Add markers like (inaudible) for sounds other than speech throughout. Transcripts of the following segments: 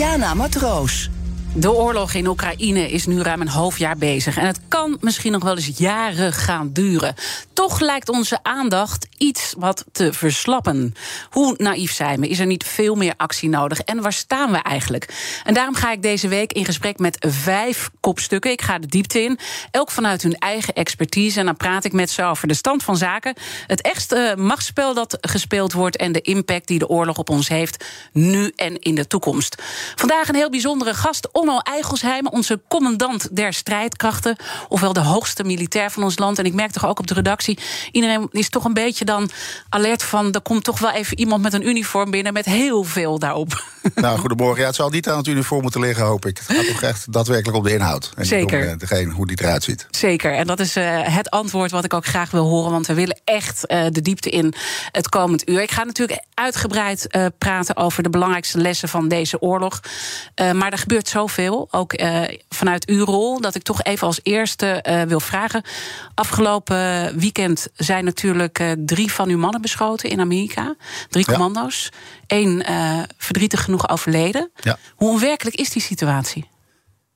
Diana Matroos. De oorlog in Oekraïne is nu ruim een half jaar bezig. En het kan misschien nog wel eens jaren gaan duren. Toch lijkt onze aandacht iets wat te verslappen. Hoe naïef zijn we? Is er niet veel meer actie nodig? En waar staan we eigenlijk? En daarom ga ik deze week in gesprek met vijf kopstukken. Ik ga de diepte in. Elk vanuit hun eigen expertise. En dan praat ik met ze over de stand van zaken. Het echte machtsspel dat gespeeld wordt. En de impact die de oorlog op ons heeft. Nu en in de toekomst. Vandaag een heel bijzondere gast. Onno Eigelsheim, onze commandant der strijdkrachten. Ofwel de hoogste militair van ons land. En ik merk toch ook op de redactie. Iedereen is toch een beetje dan alert van. Er komt toch wel even iemand met een uniform binnen. Met heel veel daarop. (laughs) Nou, goedemorgen. Ja, het zal niet aan het uniform moeten liggen, hoop ik. Het gaat toch echt daadwerkelijk om de inhoud. En Zeker. Om, uh, degene, hoe die eruit ziet. Zeker. En dat is uh, het antwoord wat ik ook graag wil horen. Want we willen echt uh, de diepte in het komend uur. Ik ga natuurlijk uitgebreid praten over de belangrijkste lessen van deze oorlog. maar er gebeurt zoveel, ook vanuit uw rol, dat ik toch even als eerste wil vragen. Afgelopen weekend zijn natuurlijk drie van uw mannen beschoten in Amerika. Drie commando's. Ja. Eén verdrietig genoeg overleden. Ja. Hoe onwerkelijk is die situatie?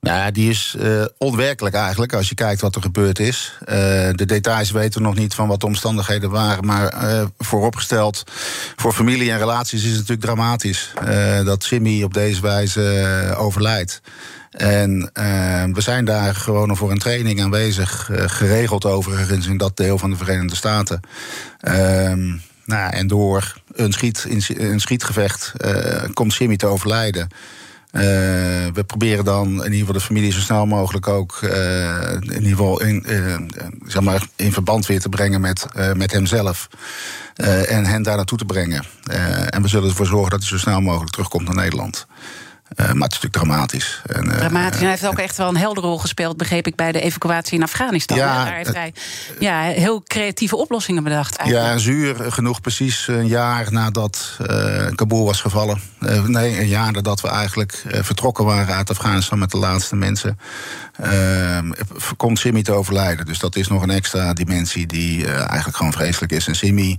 Nou, die is uh, onwerkelijk eigenlijk, als je kijkt wat er gebeurd is. Uh, de details weten we nog niet van wat de omstandigheden waren. Maar uh, vooropgesteld, voor familie en relaties is het natuurlijk dramatisch... dat Simmy op deze wijze overlijdt. En we zijn daar gewoon voor een training aanwezig, geregeld overigens in dat deel van de Verenigde Staten. Ehm, nou, en door een, schiet, een schietgevecht komt Simmy te overlijden. Uh, we proberen dan in ieder geval de familie zo snel mogelijk ook uh, in ieder geval in, zeg maar in verband weer te brengen met, met hemzelf. en hen daar naartoe te brengen. en we zullen ervoor zorgen dat hij zo snel mogelijk terugkomt naar Nederland. Uh, maar het is natuurlijk dramatisch. En, uh, dramatisch. En hij heeft ook echt wel een heldere rol gespeeld, begreep ik, bij de evacuatie in Afghanistan. Ja, Daar heeft hij ja, heel creatieve oplossingen bedacht. Eigenlijk. Ja, zuur genoeg, precies een jaar nadat Kabul was gevallen. nee, een jaar nadat we eigenlijk vertrokken waren uit Afghanistan met de laatste mensen. komt Simi te overlijden. Dus dat is nog een extra dimensie die eigenlijk gewoon vreselijk is. En Simi.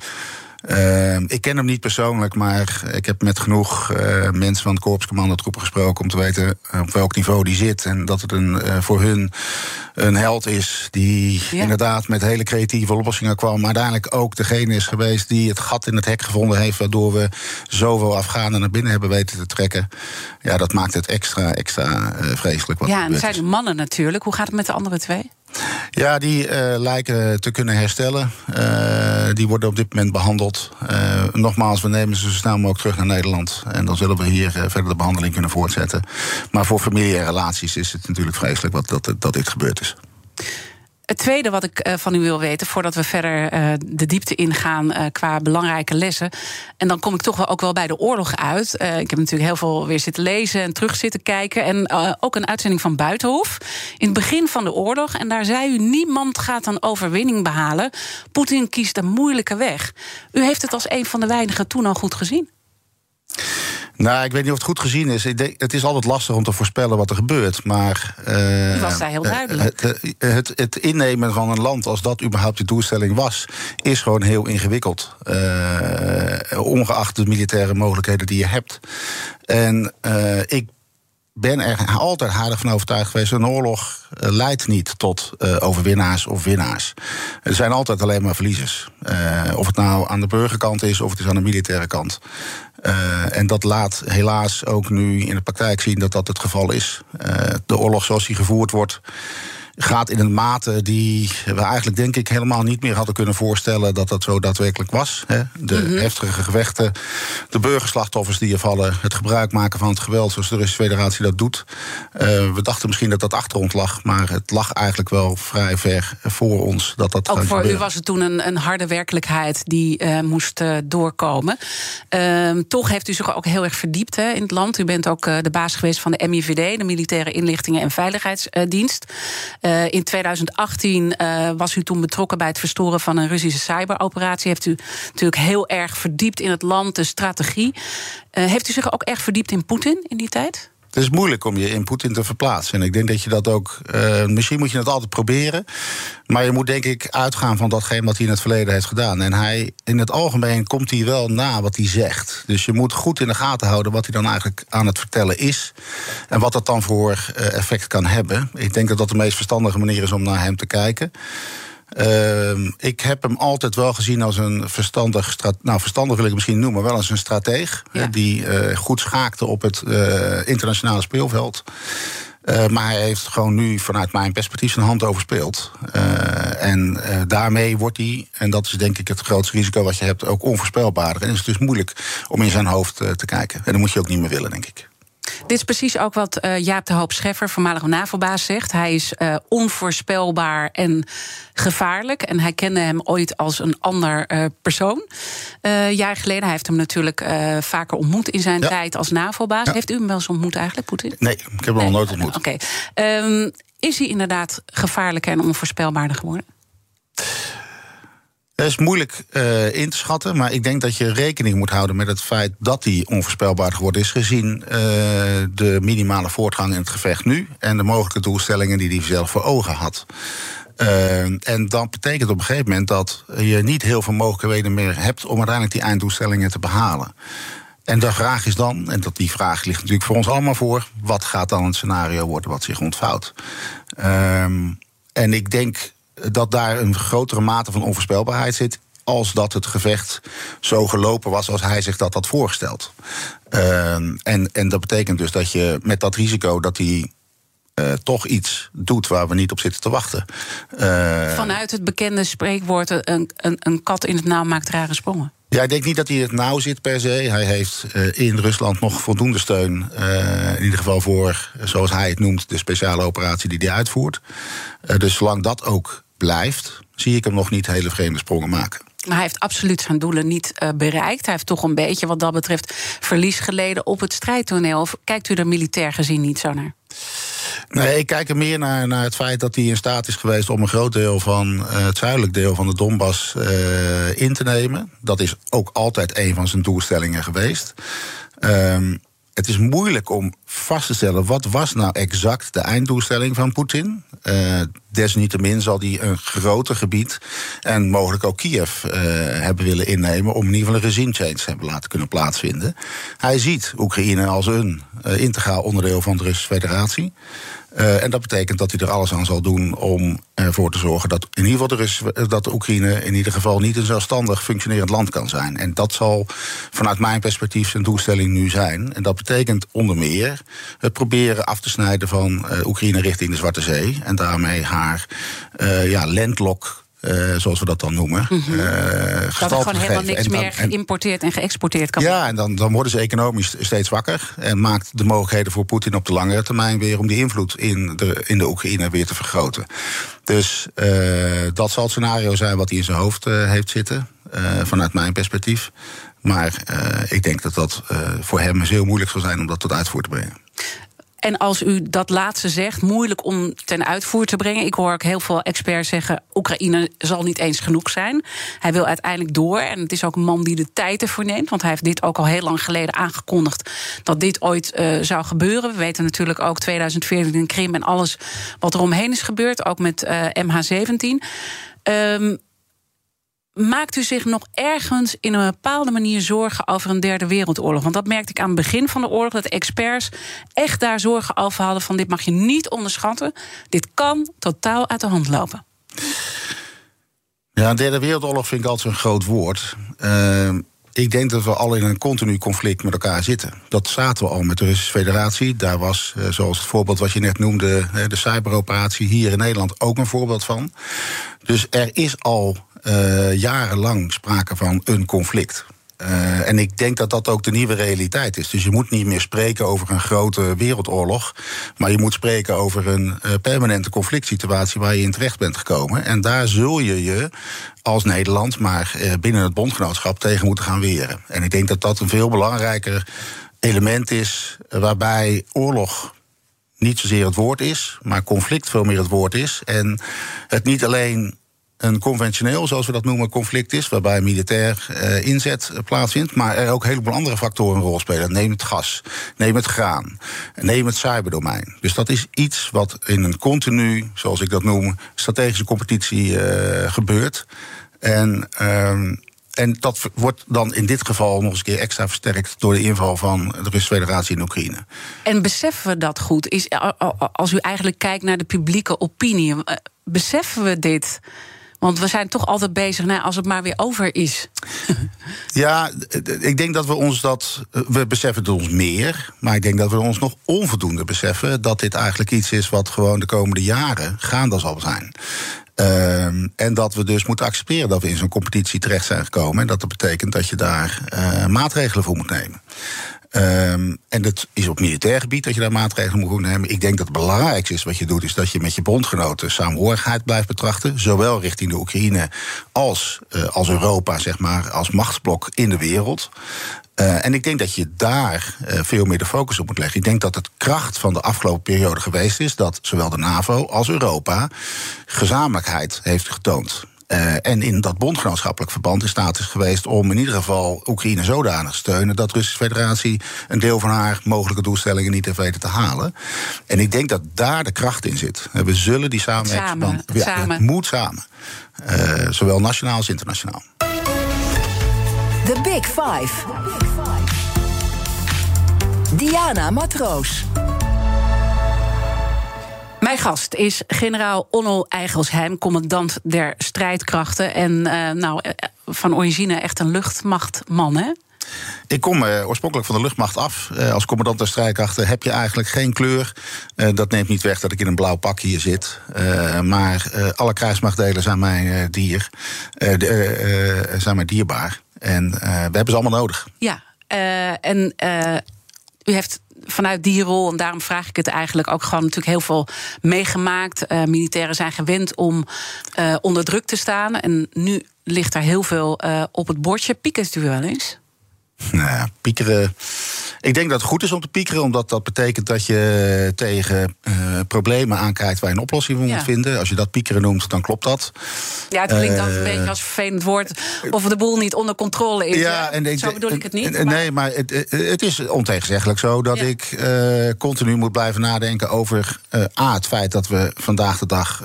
Uh, ik ken hem niet persoonlijk, maar ik heb met genoeg uh, mensen van het korpscommandotroepen gesproken om te weten op welk niveau die zit. En dat het een, uh, voor hun een held is die ja. inderdaad met hele creatieve oplossingen kwam. Maar uiteindelijk ook degene is geweest die het gat in het hek gevonden heeft. Waardoor we zoveel Afghanen naar binnen hebben weten te trekken. Ja, dat maakt het extra, extra vreselijk. Wat ja, en het zijn de mannen natuurlijk. Hoe gaat het met de andere twee? Ja, die uh, lijken te kunnen herstellen. Uh, die worden op dit moment behandeld. Uh, nogmaals, we nemen ze zo snel mogelijk terug naar Nederland. En dan zullen we hier verder de behandeling kunnen voortzetten. Maar voor familie en relaties is het natuurlijk vreselijk wat, dat, dat dit gebeurd is. Het tweede wat ik uh, van u wil weten, voordat we verder uh, de diepte ingaan uh, qua belangrijke lessen. En dan kom ik toch wel ook wel bij de oorlog uit. ik heb natuurlijk heel veel weer zitten lezen en terug zitten kijken. En ook een uitzending van Buitenhof. In het begin van de oorlog. En daar zei u: niemand gaat een overwinning behalen. Poetin kiest een moeilijke weg. U heeft het als een van de weinigen toen al goed gezien. Nou, ik weet niet of het goed gezien is. Ik denk, het is altijd lastig om te voorspellen wat er gebeurt. Maar. Uh, was daar heel duidelijk. Het, het, het, innemen van een land, als dat überhaupt de doelstelling was, is gewoon heel ingewikkeld. Uh, ongeacht de militaire mogelijkheden die je hebt. En ik ben er altijd harder van overtuigd geweest. Een oorlog uh, leidt niet tot uh, overwinnaars of winnaars. Er zijn altijd alleen maar verliezers. Uh, of het nou aan de burgerkant is of het is aan de militaire kant. En dat laat helaas ook nu in de praktijk zien dat dat het geval is. de oorlog zoals die gevoerd wordt. Gaat in een mate die we eigenlijk denk ik helemaal niet meer hadden kunnen voorstellen dat dat zo daadwerkelijk was. Hè. De Mhm. heftige gevechten, de burgerslachtoffers die er vallen, het gebruik maken van het geweld zoals de Russische Federatie dat doet. Eh, we dachten misschien dat dat achter ons lag, maar het lag eigenlijk wel vrij ver voor ons dat dat Ook voor u was het toen een, een harde werkelijkheid die eh, moest eh, doorkomen. Ehm, toch heeft u zich ook heel erg verdiept hè, in het land. U bent ook de baas geweest van de MIVD, de Militaire Inlichtingen en Veiligheidsdienst. Eh, in 2018 eh, was u toen betrokken bij het verstoren van een Russische cyberoperatie. Heeft u natuurlijk heel erg verdiept in het land, de strategie. Eh, heeft u zich ook erg verdiept in Poetin in die tijd? Het is moeilijk om je in Poetin te verplaatsen. En ik denk dat je dat ook. eh, misschien moet je het altijd proberen. Maar je moet denk ik uitgaan van datgene wat hij in het verleden heeft gedaan. En hij, in het algemeen komt hij wel na wat hij zegt. Dus je moet goed in de gaten houden wat hij dan eigenlijk aan het vertellen is. En wat dat dan voor eh, effect kan hebben. Ik denk dat dat de meest verstandige manier is om naar hem te kijken. Ehm, ik heb hem altijd wel gezien als een verstandig, nou verstandig wil ik misschien noemen, wel als een strateeg. Ja. die eh, goed schaakte op het eh, internationale speelveld. Eh, maar hij heeft gewoon nu vanuit mijn perspectief zijn hand overspeeld. En daarmee wordt hij, en dat is denk ik het grootste risico wat je hebt, ook onvoorspelbaarder. En is het dus moeilijk om in zijn hoofd te kijken. En dat moet je ook niet meer willen, denk ik. Dit is precies ook wat eh, Jaap de Hoop Scheffer, voormalig NAVO-baas, zegt. Hij is eh, onvoorspelbaar en gevaarlijk. En hij kende hem ooit als een ander eh, persoon. Jaar geleden, hij heeft hem natuurlijk vaker ontmoet in zijn Ja. tijd als NAVO-baas. Ja. Heeft u hem wel eens ontmoet eigenlijk, Poetin? Nee, ik heb hem nog nooit ontmoet. Oké. Ehm, is hij inderdaad gevaarlijker en onvoorspelbaarder geworden? Dat is moeilijk eh, in te schatten, maar ik denk dat je rekening moet houden met het feit dat hij onvoorspelbaar geworden is, gezien eh, de minimale voortgang in het gevecht nu en de mogelijke doelstellingen die hij zelf voor ogen had. Eh, en dat betekent op een gegeven moment dat je niet heel veel mogelijkheden meer hebt om uiteindelijk die einddoelstellingen te behalen. En de vraag is dan, en dat die vraag ligt natuurlijk voor ons allemaal voor, wat gaat dan het scenario worden wat zich ontvouwt? Ehm, en ik denk dat daar een grotere mate van onvoorspelbaarheid zit. Als dat het gevecht zo gelopen was als hij zich dat had voorgesteld. Ehm, en, en dat betekent dus dat je met dat risico dat hij eh, toch iets doet waar we niet op zitten te wachten. Eh, Vanuit het bekende spreekwoord: een, een, een kat in het nauw maakt rare sprongen. Ja, ik denk niet dat hij het nauw zit per se. Hij heeft eh, in Rusland nog voldoende steun. in ieder geval voor, zoals hij het noemt, de speciale operatie die hij uitvoert. Dus zolang dat ook blijft, zie ik hem nog niet hele vreemde sprongen maken. Maar hij heeft absoluut zijn doelen niet eh, bereikt. Hij heeft toch een beetje, wat dat betreft, verlies geleden op het strijdtoneel. Of kijkt u er militair gezien niet zo naar? Nee, ik kijk er meer naar, naar het feit dat hij in staat is geweest om een groot deel van eh, het zuidelijk deel van de Donbass eh, in te nemen. Dat is ook altijd een van zijn doelstellingen geweest. Ehm, het is moeilijk om vast te stellen wat was nou exact de einddoelstelling van Poetin. Eh, desniettemin zal hij een groter gebied en mogelijk ook Kiev eh, hebben willen innemen om in ieder geval een regime change te hebben laten kunnen plaatsvinden. Hij ziet Oekraïne als een eh, integraal onderdeel van de Russische Federatie. En dat betekent dat hij er alles aan zal doen om ervoor te zorgen dat in ieder geval dat de Oekraïne in ieder geval niet een zelfstandig functionerend land kan zijn. En dat zal vanuit mijn perspectief zijn doelstelling nu zijn. En dat betekent onder meer het proberen af te snijden van eh, Oekraïne richting de Zwarte Zee. En daarmee haar eh, ja, landlock. eh, zoals we dat dan noemen. Mhm. Dat er gewoon helemaal niks En dan- meer geïmporteerd en geëxporteerd kan worden. ja, en dan, dan worden ze economisch steeds wakker. En maakt de mogelijkheden voor Poetin op de langere termijn weer om die invloed in de, in de Oekraïne weer te vergroten. Dus dat zal het scenario zijn wat hij in zijn hoofd heeft zitten, vanuit mijn perspectief. Maar eh, ik denk dat dat eh, voor hem heel moeilijk zal zijn om dat tot uitvoer te brengen. En als u dat laatste zegt, moeilijk om ten uitvoer te brengen. Ik hoor ook heel veel experts zeggen: Oekraïne zal niet eens genoeg zijn. Hij wil uiteindelijk door. En het is ook een man die de tijd ervoor neemt. Want hij heeft dit ook al heel lang geleden aangekondigd dat dit ooit eh, zou gebeuren. We weten natuurlijk ook 2014 in Krim en alles wat er omheen is gebeurd. Ook met eh, MH17. Ehm, Maakt u zich nog ergens in een bepaalde manier zorgen over een derde wereldoorlog? Want dat merkte ik aan het begin van de oorlog, dat experts echt daar zorgen over hadden van dit mag je niet onderschatten. Dit kan totaal uit de hand lopen. Ja, een derde wereldoorlog vind ik altijd een groot woord. Uh, ik denk dat we al in een continu conflict met elkaar zitten. Dat zaten we al met de Russische Federatie. Daar was, eh, zoals het voorbeeld wat je net noemde, de cyberoperatie hier in Nederland ook een voorbeeld van. Dus er is al uh, jarenlang sprake van een conflict. Uh, en ik denk dat dat ook de nieuwe realiteit is. Dus je moet niet meer spreken over een grote wereldoorlog. Maar je moet spreken over een uh, permanente conflict situatie waar je in terecht bent gekomen. En daar zul je je als Nederland, maar binnen het bondgenootschap tegen moeten gaan weren. En ik denk dat dat een veel belangrijker element is. waarbij oorlog niet zozeer het woord is, maar conflict veel meer het woord is. En het niet alleen een conventioneel, zoals we dat noemen, conflict is, waarbij militair uh, inzet plaatsvindt, maar er ook een heleboel andere factoren een rol spelen. Neem het gas, neem het graan, neem het cyberdomein. Dus dat is iets wat in een continu, zoals ik dat noem, strategische competitie uh, gebeurt. En. Uh, en dat wordt dan in dit geval nog eens een keer extra versterkt door de inval van de Russische Federatie in Oekraïne. En beseffen we dat goed? Is, als u eigenlijk kijkt naar de publieke opinie, beseffen we dit? Want we zijn toch altijd bezig nou, als het maar weer over is. (laughs) Ja, ik denk dat we ons dat. We beseffen het ons meer. Maar ik denk dat we ons nog onvoldoende beseffen. dat dit eigenlijk iets is wat gewoon de komende jaren gaande zal zijn. Uh, en dat we dus moeten accepteren dat we in zo'n competitie terecht zijn gekomen. En dat dat betekent dat je daar uh, maatregelen voor moet nemen. Um, en dat is op militair gebied dat je daar maatregelen moet nemen. Ik denk dat het belangrijkste is wat je doet, is dat je met je bondgenoten samenhorigheid blijft betrachten. Zowel richting de Oekraïne als, uh, als Europa, zeg maar, als machtsblok in de wereld. Uh, en ik denk dat je daar uh, veel meer de focus op moet leggen. Ik denk dat het kracht van de afgelopen periode geweest is dat zowel de NAVO als Europa gezamenlijkheid heeft getoond. Uh, en in dat bondgenootschappelijk verband in staat is geweest om in ieder geval Oekraïne zodanig te steunen dat de Russische Federatie een deel van haar mogelijke doelstellingen niet heeft weten te halen. En ik denk dat daar de kracht in zit. We zullen die samenwerking. Samen, ja, samen. Het moet samen. Uh, zowel nationaal als internationaal. The Big Five. Diana Matroos. Mijn gast is generaal Onno Eigelsheim, commandant der strijdkrachten. En uh, nou, van origine echt een luchtmachtman, hè? Ik kom uh, oorspronkelijk van de luchtmacht af. Als commandant der strijdkrachten heb je eigenlijk geen kleur. Dat neemt niet weg dat ik in een blauw pak hier zit. maar alle krijgsmachtdelen zijn mij dier. zijn mij dierbaar. En we hebben ze allemaal nodig. Ja, en u heeft vanuit die rol, en daarom vraag ik het eigenlijk ook gewoon natuurlijk heel veel meegemaakt. Uh, militairen zijn gewend om uh, onder druk te staan. En nu ligt er heel veel uh, op het bordje. Piekert u wel eens? Nou, piekeren. Ik denk dat het goed is om te piekeren, omdat dat betekent dat je tegen uh, problemen aankijkt waar je een oplossing voor ja. moet vinden. Als je dat piekeren noemt, dan klopt dat. Ja, het klinkt uh, altijd een beetje als vervelend woord of de boel niet onder controle is. Ja, en ik, zo bedoel ik het niet. Maar... Nee, maar het, het is ontegenzeggelijk zo dat ja. ik uh, continu moet blijven nadenken over A, het feit dat we vandaag de dag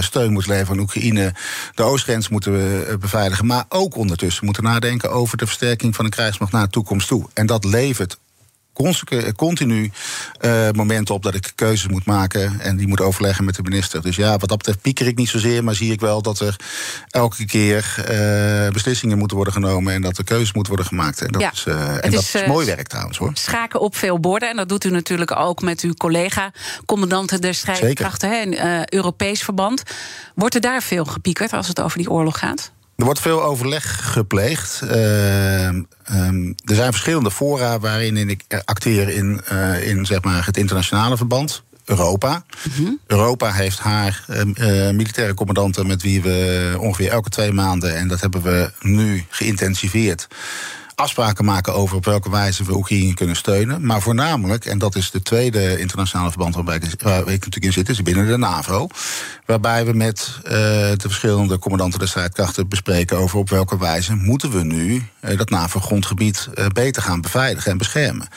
steun moeten leveren aan Oekraïne, de oostgrens moeten we beveiligen, maar ook ondertussen moeten nadenken over de versterking van de krijgsmacht naar de toekomst toe. En dat levert continu uh, momenten op dat ik keuzes moet maken en die moet overleggen met de minister. Dus ja, wat dat betreft pieker ik niet zozeer, maar zie ik wel dat er elke keer uh, beslissingen moeten worden genomen en dat er keuzes moeten worden gemaakt. En dat, ja, is, uh, en dat is, is mooi werk trouwens hoor. Schaken op veel borden en dat doet u natuurlijk ook met uw collega, commandanten der strijdkrachten in Europees verband. Wordt er daar veel gepiekerd als het over die oorlog gaat? Er wordt veel overleg gepleegd. Uh, um, er zijn verschillende fora waarin ik acteer in, uh, in zeg maar het internationale verband. Europa. Mm-hmm. Europa heeft haar uh, militaire commandanten met wie we ongeveer elke twee maanden, en dat hebben we nu geïntensiveerd afspraken maken over op welke wijze we Oekraïne kunnen steunen. Maar voornamelijk, en dat is de tweede internationale verband waarbij ik, waar ik natuurlijk in zit, is binnen de NAVO. Waarbij we met uh, de verschillende commandanten der strijdkrachten bespreken over op welke wijze moeten we nu uh, dat NAVO-grondgebied uh, beter gaan beveiligen en beschermen.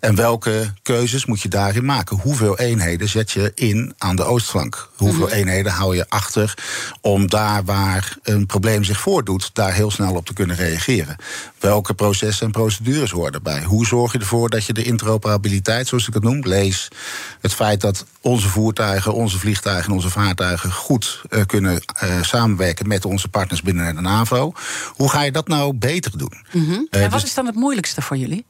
En welke keuzes moet je daarin maken? Hoeveel eenheden zet je in aan de oostflank? Hoeveel mm-hmm. eenheden hou je achter om daar waar een probleem zich voordoet, daar heel snel op te kunnen reageren? Welke processen en procedures horen erbij. Hoe zorg je ervoor dat je de interoperabiliteit, zoals ik het noem, lees het feit dat onze voertuigen, onze vliegtuigen en onze vaartuigen goed uh, kunnen uh, samenwerken met onze partners binnen de NAVO. Hoe ga je dat nou beter doen? Mm -hmm. uh, en wat dus is dan het moeilijkste voor jullie?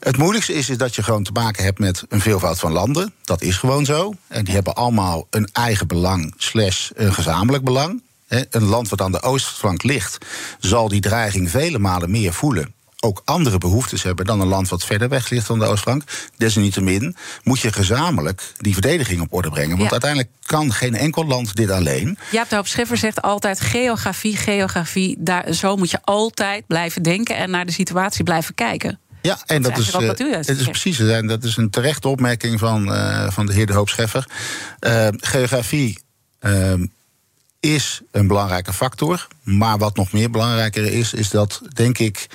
Het moeilijkste is, is dat je gewoon te maken hebt met een veelvoud van landen. Dat is gewoon zo. En die hebben allemaal een eigen belang, slash een gezamenlijk belang. Een land wat aan de oostflank ligt, zal die dreiging vele malen meer voelen ook andere behoeftes hebben dan een land wat verder weg ligt dan de Oostflank. Desalniettemin moet je gezamenlijk die verdediging op orde brengen. Want ja. uiteindelijk kan geen enkel land dit alleen. Jaap de Hoop Scheffer zegt altijd geografie, geografie. Daar, zo moet je altijd blijven denken en naar de situatie blijven kijken. Ja, en dat, dat is, uh, het is precies. En dat is een terechte opmerking van, uh, van de heer De Hoop Scheffer. Uh, geografie ehm, is een belangrijke factor. Maar wat nog meer belangrijker is, is dat, denk ik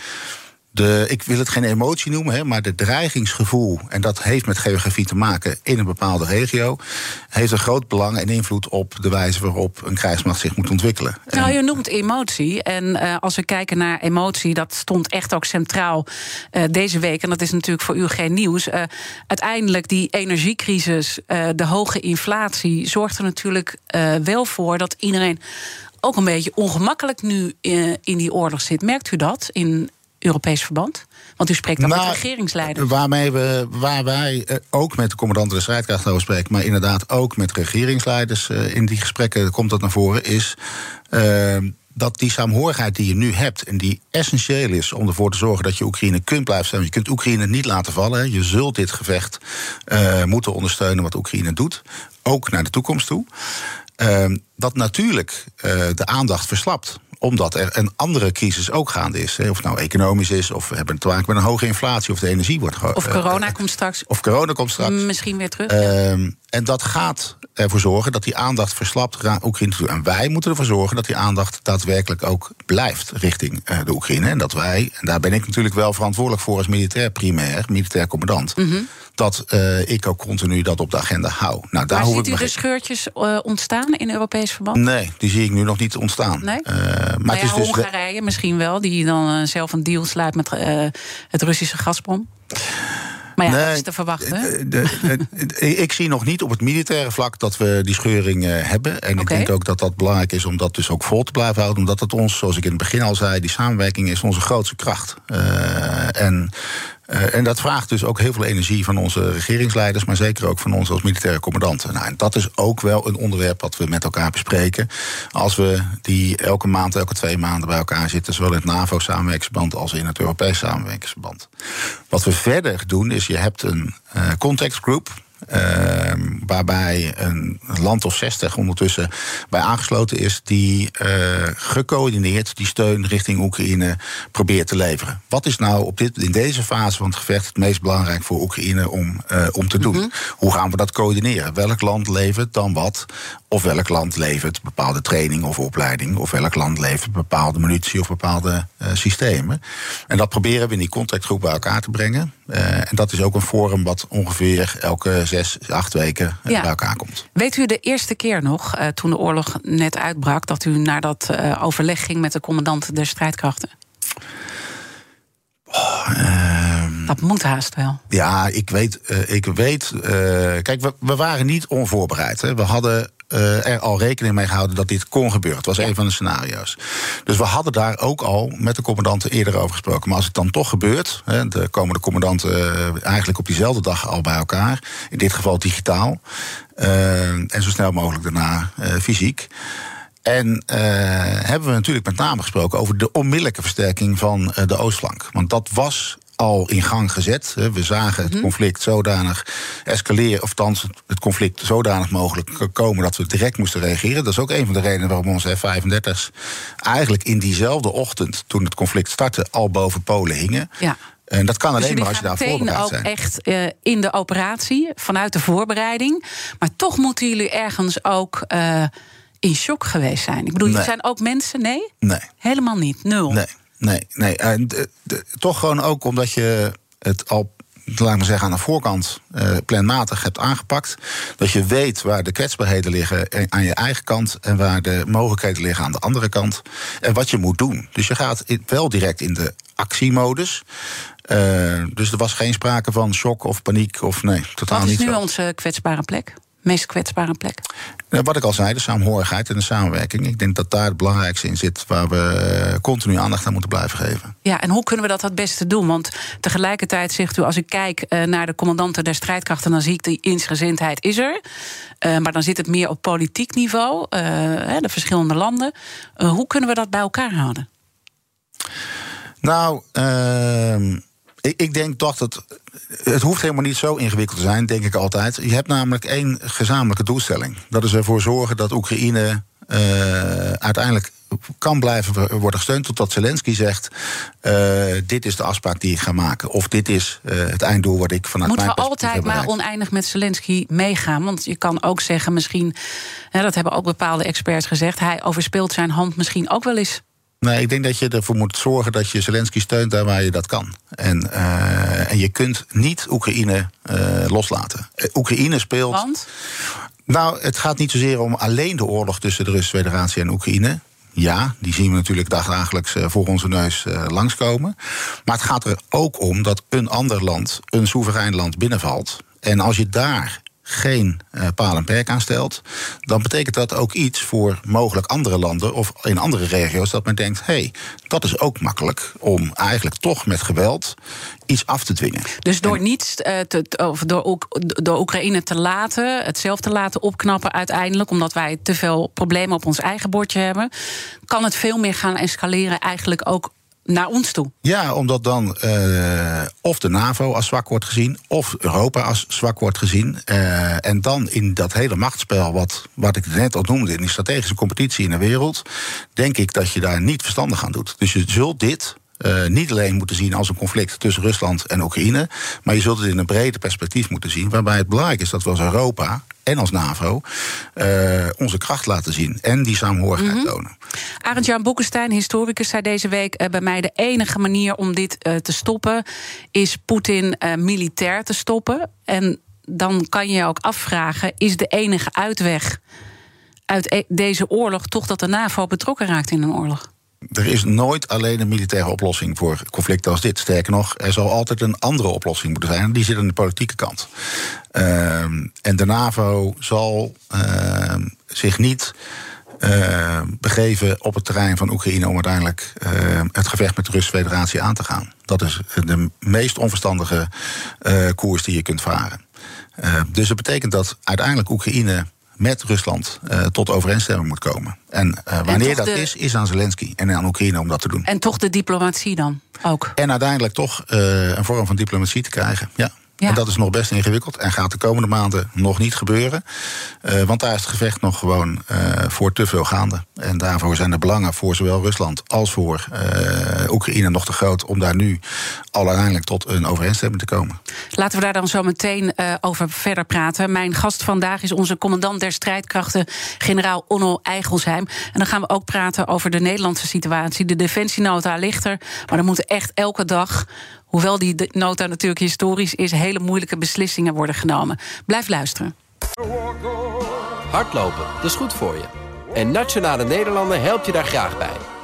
de, ik wil het geen emotie noemen, hè, maar de dreigingsgevoel, en dat heeft met geografie te maken in een bepaalde regio, heeft een groot belang en invloed op de wijze waarop een krijgsmacht zich moet ontwikkelen. Nou, je noemt emotie. En uh, als we kijken naar emotie, dat stond echt ook centraal uh, deze week. En dat is natuurlijk voor u geen nieuws. Uh, uiteindelijk die energiecrisis, de hoge inflatie, zorgt er natuurlijk wel voor dat iedereen ook een beetje ongemakkelijk nu in die oorlog zit. Merkt u dat in Europees verband? Want u spreekt dan nou, met regeringsleiders. Waarmee we, waar wij eh, ook met de commandanten de strijdkrachten over spreken, maar inderdaad ook met regeringsleiders uh, in die gesprekken komt dat naar voren, is. Uh, dat die saamhorigheid die je nu hebt en die essentieel is om ervoor te zorgen dat je Oekraïne kunt blijven steunen. Je kunt Oekraïne niet laten vallen. Je zult dit gevecht uh, moeten ondersteunen wat Oekraïne doet, ook naar de toekomst toe. Uh, dat natuurlijk uh, de aandacht verslapt omdat er een andere crisis ook gaande is. Of het nou economisch is, of we hebben te maken met een hoge inflatie, of de energie wordt. Of corona uh, komt straks. Of corona komt straks. Misschien weer terug. Uh, en dat gaat ervoor zorgen dat die aandacht verslapt naar Oekraïne toe. En wij moeten ervoor zorgen dat die aandacht daadwerkelijk ook blijft richting uh, de Oekraïne. En dat wij, en daar ben ik natuurlijk wel verantwoordelijk voor als militair primair, militair commandant. Mm -hmm. Dat uh, ik ook continu dat op de agenda hou. Nou, daar maar ziet u de scheurtjes uh, ontstaan in Europees verband? Nee, die zie ik nu nog niet ontstaan. Nee? maar nou ja, het is dus Hongarije misschien wel, die dan zelf een deal sluit met het Russische Gazprom. Maar ja, nee, dat is te verwachten. De, de, de, (laughs) ik zie nog niet op het militaire vlak dat we die scheuring uh, hebben. En okay. ik denk ook dat dat belangrijk is om dat dus ook vol te blijven houden. Omdat het ons, zoals ik in het begin al zei, die samenwerking is onze grootste kracht. Uh, en Uh, en dat vraagt dus ook heel veel energie van onze regeringsleiders, maar zeker ook van ons als militaire commandanten. Nou, en dat is ook wel een onderwerp wat we met elkaar bespreken. Als we die elke maand, elke twee maanden bij elkaar zitten, zowel in het NAVO-samenwerkingsverband als in het Europees samenwerkingsverband. Wat we verder doen, is je hebt een uh, contactgroep. Uh, waarbij een land of 60 ondertussen bij aangesloten is, die uh, gecoördineerd die steun richting Oekraïne probeert te leveren. Wat is nou op dit, in deze fase van het gevecht het meest belangrijk voor Oekraïne om, uh, om te doen? Mm -hmm. Hoe gaan we dat coördineren? Welk land levert dan wat? Of welk land levert bepaalde training of opleiding? Of welk land levert bepaalde munitie of bepaalde uh, systemen? En dat proberen we in die contactgroep bij elkaar te brengen. en dat is ook een forum wat ongeveer elke zes, acht weken ja. bij elkaar komt. Weet u de eerste keer nog, uh, toen de oorlog net uitbrak, dat u naar dat overleg ging met de commandant der strijdkrachten? Oh, uh, dat moet haast wel. Ja, ik weet. Ik weet kijk, we, we, waren niet onvoorbereid. Hè. We hadden uh, er al rekening mee gehouden dat dit kon gebeuren. Het was ja. een van de scenario's. Dus we hadden daar ook al met de commandanten eerder over gesproken. Maar als het dan toch gebeurt, hè, de komen de commandanten uh, eigenlijk op diezelfde dag al bij elkaar. In dit geval digitaal. Uh, en zo snel mogelijk daarna fysiek. En uh, hebben we natuurlijk met name gesproken over de onmiddellijke versterking van de oostflank. Want dat was al in gang gezet. We zagen het conflict zodanig escaleren, of althans het conflict zodanig mogelijk komen dat we direct moesten reageren. Dat is ook een van de redenen waarom onze F-35's eigenlijk in diezelfde ochtend, toen het conflict startte, al boven Polen hingen. Ja. En dat kan dus alleen maar als je daar voorbereid ook zijn. echt uh, in de operatie, vanuit de voorbereiding. Maar toch moeten jullie ergens ook uh, in shock geweest zijn. Ik bedoel, nee. er zijn ook mensen, nee? Nee. Helemaal niet, nul. Nee. Nee, nee. En de, de, toch gewoon ook omdat je het al laat ik maar zeggen, aan de voorkant uh, planmatig hebt aangepakt. Dat je weet waar de kwetsbaarheden liggen aan je eigen kant en waar de mogelijkheden liggen aan de andere kant. En wat je moet doen. Dus je gaat wel direct in de actiemodus. Uh, dus er was geen sprake van shock of paniek of nee, totaal niet. Wat is nu onze kwetsbare plek? Meest kwetsbare plek? Wat ik al zei, de saamhorigheid en de samenwerking. Ik denk dat daar het belangrijkste in zit waar we eh, continu aandacht aan moeten blijven geven. Ja, en hoe kunnen we dat het beste doen? Want tegelijkertijd zegt u, als ik kijk eh, naar de commandanten der strijdkrachten, dan zie ik die insgezindheid is er. Uh, maar dan zit het meer op politiek niveau, uh, de verschillende landen. hoe kunnen we dat bij elkaar houden? Nou, ehm, ik, ik, denk toch dat. Het hoeft helemaal niet zo ingewikkeld te zijn, denk ik altijd. Je hebt namelijk één gezamenlijke doelstelling. Dat is ervoor zorgen dat Oekraïne uh, uiteindelijk kan blijven worden gesteund totdat Zelensky zegt: uh, dit is de afspraak die ik ga maken, of dit is uh, het einddoel wat ik vanuit Moeten mijn we altijd maar oneindig met Zelensky meegaan? Want je kan ook zeggen, misschien, hè, dat hebben ook bepaalde experts gezegd, hij overspeelt zijn hand misschien ook wel eens. Nee, ik denk dat je ervoor moet zorgen dat je Zelensky steunt daar waar je dat kan. En, uh, en je kunt niet Oekraïne uh, loslaten. Uh, Oekraïne speelt. Want? Nou, het gaat niet zozeer om alleen de oorlog tussen de Russische Federatie en Oekraïne. Ja, die zien we natuurlijk dagelijks voor onze neus langskomen. Maar het gaat er ook om dat een ander land, een soeverein land, binnenvalt. En als je daar geen uh, paal en perk aanstelt, dan betekent dat ook iets voor mogelijk andere landen of in andere regio's dat men denkt: hé, hey, dat is ook makkelijk om eigenlijk toch met geweld iets af te dwingen. Dus door niets uh, te, of door, door Oekraïne te laten, het zelf te laten opknappen uiteindelijk, omdat wij te veel problemen op ons eigen bordje hebben, kan het veel meer gaan escaleren, eigenlijk ook naar ons toe. Ja, omdat dan uh, of de NAVO als zwak wordt gezien, of Europa als zwak wordt gezien. Uh, en dan in dat hele machtsspel, wat, wat ik net al noemde, in die strategische competitie in de wereld, denk ik dat je daar niet verstandig aan doet. Dus je zult dit uh, niet alleen moeten zien als een conflict tussen Rusland en Oekraïne, maar je zult het in een breder perspectief moeten zien, waarbij het belangrijk is dat we als Europa en als NAVO uh, onze kracht laten zien en die saamhorigheid mm -hmm. tonen. Arend-Jan Boekenstein, historicus, zei deze week uh, bij mij... de enige manier om dit te stoppen is Poetin militair te stoppen. En dan kan je je ook afvragen, is de enige uitweg uit e deze oorlog... toch dat de NAVO betrokken raakt in een oorlog? Er is nooit alleen een militaire oplossing voor conflicten als dit. Sterker nog, er zal altijd een andere oplossing moeten zijn. Die zit aan de politieke kant. Uh, en de NAVO zal uh, zich niet uh, begeven op het terrein van Oekraïne om uiteindelijk het gevecht met de Russische Federatie aan te gaan. Dat is de meest onverstandige uh, koers die je kunt varen. dus dat betekent dat uiteindelijk Oekraïne met Rusland uh, tot overeenstemming moet komen. En uh, wanneer en dat de... is, is aan Zelensky en aan Oekraïne om dat te doen. En toch de diplomatie dan ook? En uiteindelijk toch uh, een vorm van diplomatie te krijgen, ja. Ja. En dat is nog best ingewikkeld en gaat de komende maanden nog niet gebeuren. Want daar is het gevecht nog gewoon voor te veel gaande. En daarvoor zijn de belangen voor zowel Rusland als voor Oekraïne nog te groot om daar nu al uiteindelijk tot een overeenstemming te komen. Laten we daar dan zo meteen over verder praten. Mijn gast vandaag is onze commandant der strijdkrachten, generaal Onno Eigelsheim. En dan gaan we ook praten over de Nederlandse situatie. De defensienota ligt er, maar er moeten echt elke dag hoewel die nota natuurlijk historisch is, hele moeilijke beslissingen worden genomen. Blijf luisteren. Hardlopen, dat is goed voor je. En Nationale Nederlanden helpt je daar graag bij.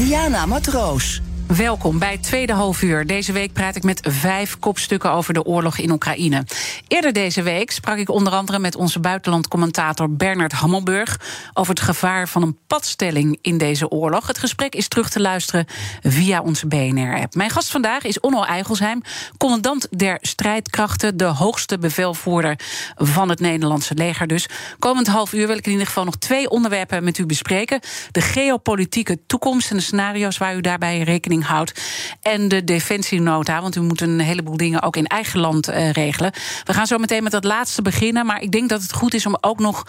Diana Matroos. Welkom bij tweede halfuur. Deze week praat ik met vijf kopstukken over de oorlog in Oekraïne. Eerder deze week sprak ik onder andere met onze buitenlandcommentator Bernard Hammelburg over het gevaar van een padstelling in deze oorlog. Het gesprek is terug te luisteren via onze BNR-app. Mijn gast vandaag is Onno Eigelsheim, commandant der strijdkrachten, de hoogste bevelvoerder van het Nederlandse leger. Dus komend half uur wil ik in ieder geval nog twee onderwerpen met u bespreken: de geopolitieke toekomst en de scenario's waar u daarbij rekening houdt, en de defensienota, want u moet een heleboel dingen ook in eigen land uh, regelen. We gaan zo meteen met dat laatste beginnen. Maar ik denk dat het goed is om ook nog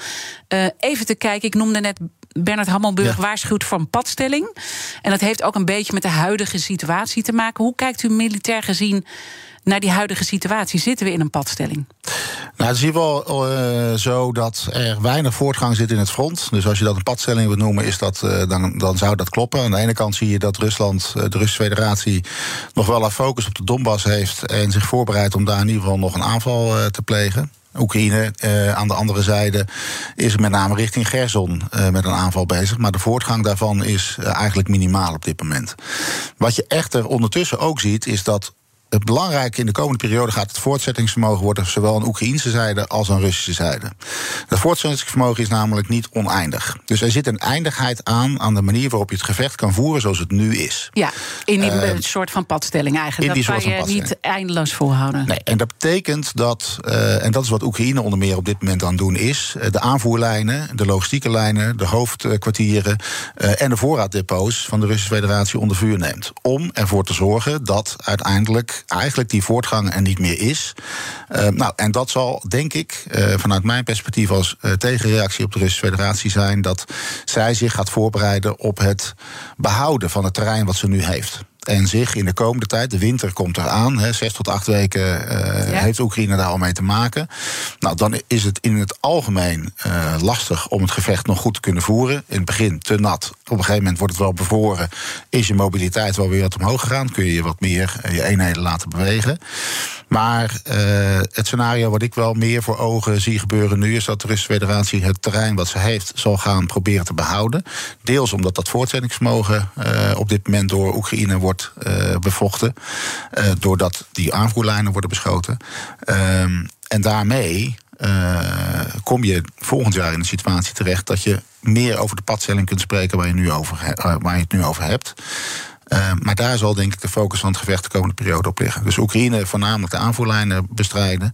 uh, even te kijken. Ik noemde net Bernard Hammelburg ja. waarschuwt voor een padstelling. En dat heeft ook een beetje met de huidige situatie te maken. Hoe kijkt u militair gezien naar die huidige situatie? Zitten we in een padstelling? Nou, het is hier wel uh, zo dat er weinig voortgang zit in het front. Dus als je dat een padstelling wilt noemen, is dat, uh, dan, dan zou dat kloppen. Aan de ene kant zie je dat Rusland, uh, de Russische Federatie, nog wel haar focus op de Donbass heeft en zich voorbereidt om daar in ieder geval nog een aanval te plegen. Oekraïne aan de andere zijde is met name richting Gerson met een aanval bezig. Maar de voortgang daarvan is eigenlijk minimaal op dit moment. Wat je echter ondertussen ook ziet, is dat het belangrijke in de komende periode gaat het voortzettingsvermogen worden, zowel aan Oekraïnse zijde als aan Russische zijde. Dat voortzettingsvermogen is namelijk niet oneindig. Dus er zit een eindigheid aan aan de manier waarop je het gevecht kan voeren zoals het nu is. Ja, in die uh, soort van padstelling eigenlijk. dat kan je niet eindeloos volhouden. Nee, en dat betekent dat, uh, en dat is wat Oekraïne onder meer op dit moment aan het doen is, de aanvoerlijnen, de logistieke lijnen, de hoofdkwartieren uh, en de voorraaddepots van de Russische Federatie onder vuur neemt. Om ervoor te zorgen dat uiteindelijk eigenlijk die voortgang er niet meer is. Uh, nou, en dat zal, denk ik, uh, vanuit mijn perspectief als uh, tegenreactie op de Russische Federatie zijn dat zij zich gaat voorbereiden op het behouden van het terrein wat ze nu heeft. En zich in de komende tijd, de winter komt eraan, hè, zes tot acht weken uh, ja. heeft Oekraïne daar al mee te maken. Nou, dan is het in het algemeen uh, lastig om het gevecht nog goed te kunnen voeren. In het begin te nat. Op een gegeven moment wordt het wel bevroren. Is je mobiliteit wel weer wat omhoog gegaan? Kun je je wat meer uh, je eenheden laten bewegen? Maar uh, het scenario wat ik wel meer voor ogen zie gebeuren nu... is dat de Russische Federatie het terrein wat ze heeft... zal gaan proberen te behouden. Deels omdat dat voortzettingsvermogen uh, op dit moment door Oekraïne wordt uh, bevochten. doordat die aanvoerlijnen worden beschoten. en daarmee kom je volgend jaar in een situatie terecht... dat je meer over de padstelling kunt spreken waar je, nu over, waar je het nu over hebt... Uh, maar daar zal denk ik de focus van het gevecht de komende periode op liggen. Dus Oekraïne voornamelijk de aanvoerlijnen bestrijden.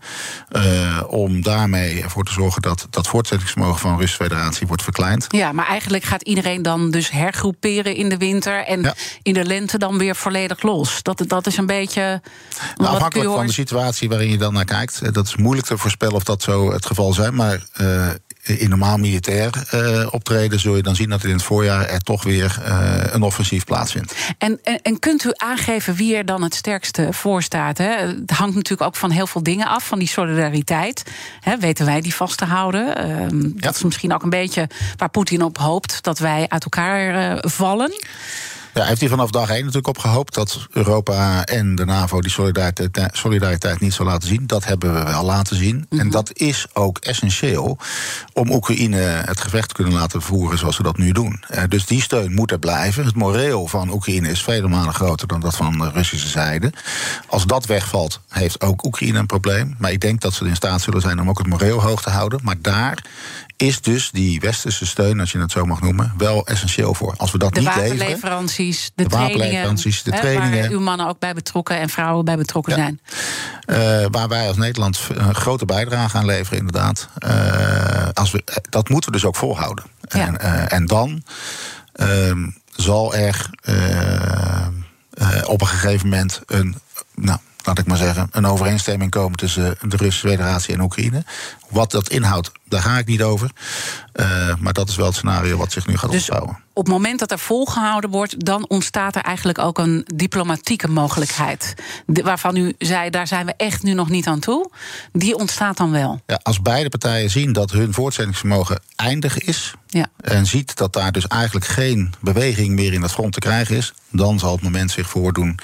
Uh, om daarmee ervoor te zorgen dat dat voortzettingsvermogen van de Russische Federatie wordt verkleind. Ja, maar eigenlijk gaat iedereen dan dus hergroeperen in de winter. En ja. in de lente dan weer volledig los. Dat, dat is een beetje. Nou, afhankelijk van de situatie waarin je dan naar kijkt. Dat is moeilijk te voorspellen of dat zo het geval zijn. Maar. Uh, in normaal militair uh, optreden, zul je dan zien dat in het voorjaar er toch weer uh, een offensief plaatsvindt. En, en, en, kunt u aangeven wie er dan het sterkste voor staat? Hè? Het hangt natuurlijk ook van heel veel dingen af, van die solidariteit. Hè, weten wij die vast te houden? Uh, ja. Dat is misschien ook een beetje waar Poetin op hoopt dat wij uit elkaar vallen. Ja, heeft hij vanaf dag één natuurlijk op gehoopt dat Europa en de NAVO die solidariteit, solidariteit niet zou laten zien. Dat hebben we wel laten zien. Mm -hmm. En dat is ook essentieel om Oekraïne het gevecht te kunnen laten voeren zoals ze dat nu doen. Uh, dus die steun moet er blijven. Het moreel van Oekraïne is vele malen groter dan dat van de Russische zijde. Als dat wegvalt, heeft ook Oekraïne een probleem. Maar ik denk dat ze in staat zullen zijn om ook het moreel hoog te houden. Maar daar is dus die westerse steun, als je het zo mag noemen, wel essentieel voor. Als we dat de niet leveren. De, de wapenleveranties, de trainingen. Waar uw mannen ook bij betrokken en vrouwen bij betrokken ja. zijn. Uh, waar wij als Nederland een grote bijdrage aan leveren, inderdaad. Uh, als we, dat moeten we dus ook volhouden. Ja. En, uh, en dan zal er op een gegeven moment een. Nou, laat ik maar zeggen, een overeenstemming komen tussen de Russische Federatie en Oekraïne. Wat dat inhoudt, daar ga ik niet over. Uh, maar dat is wel het scenario wat zich nu gaat dus opbouwen. Op het moment dat er volgehouden wordt, dan ontstaat er eigenlijk ook een diplomatieke mogelijkheid. De, waarvan u zei, daar zijn we echt nu nog niet aan toe. Die ontstaat dan wel. Ja, als beide partijen zien dat hun voortzettingsvermogen eindig is. Ja. En ziet dat daar dus eigenlijk geen beweging meer in het front te krijgen is. Dan zal het moment zich voordoen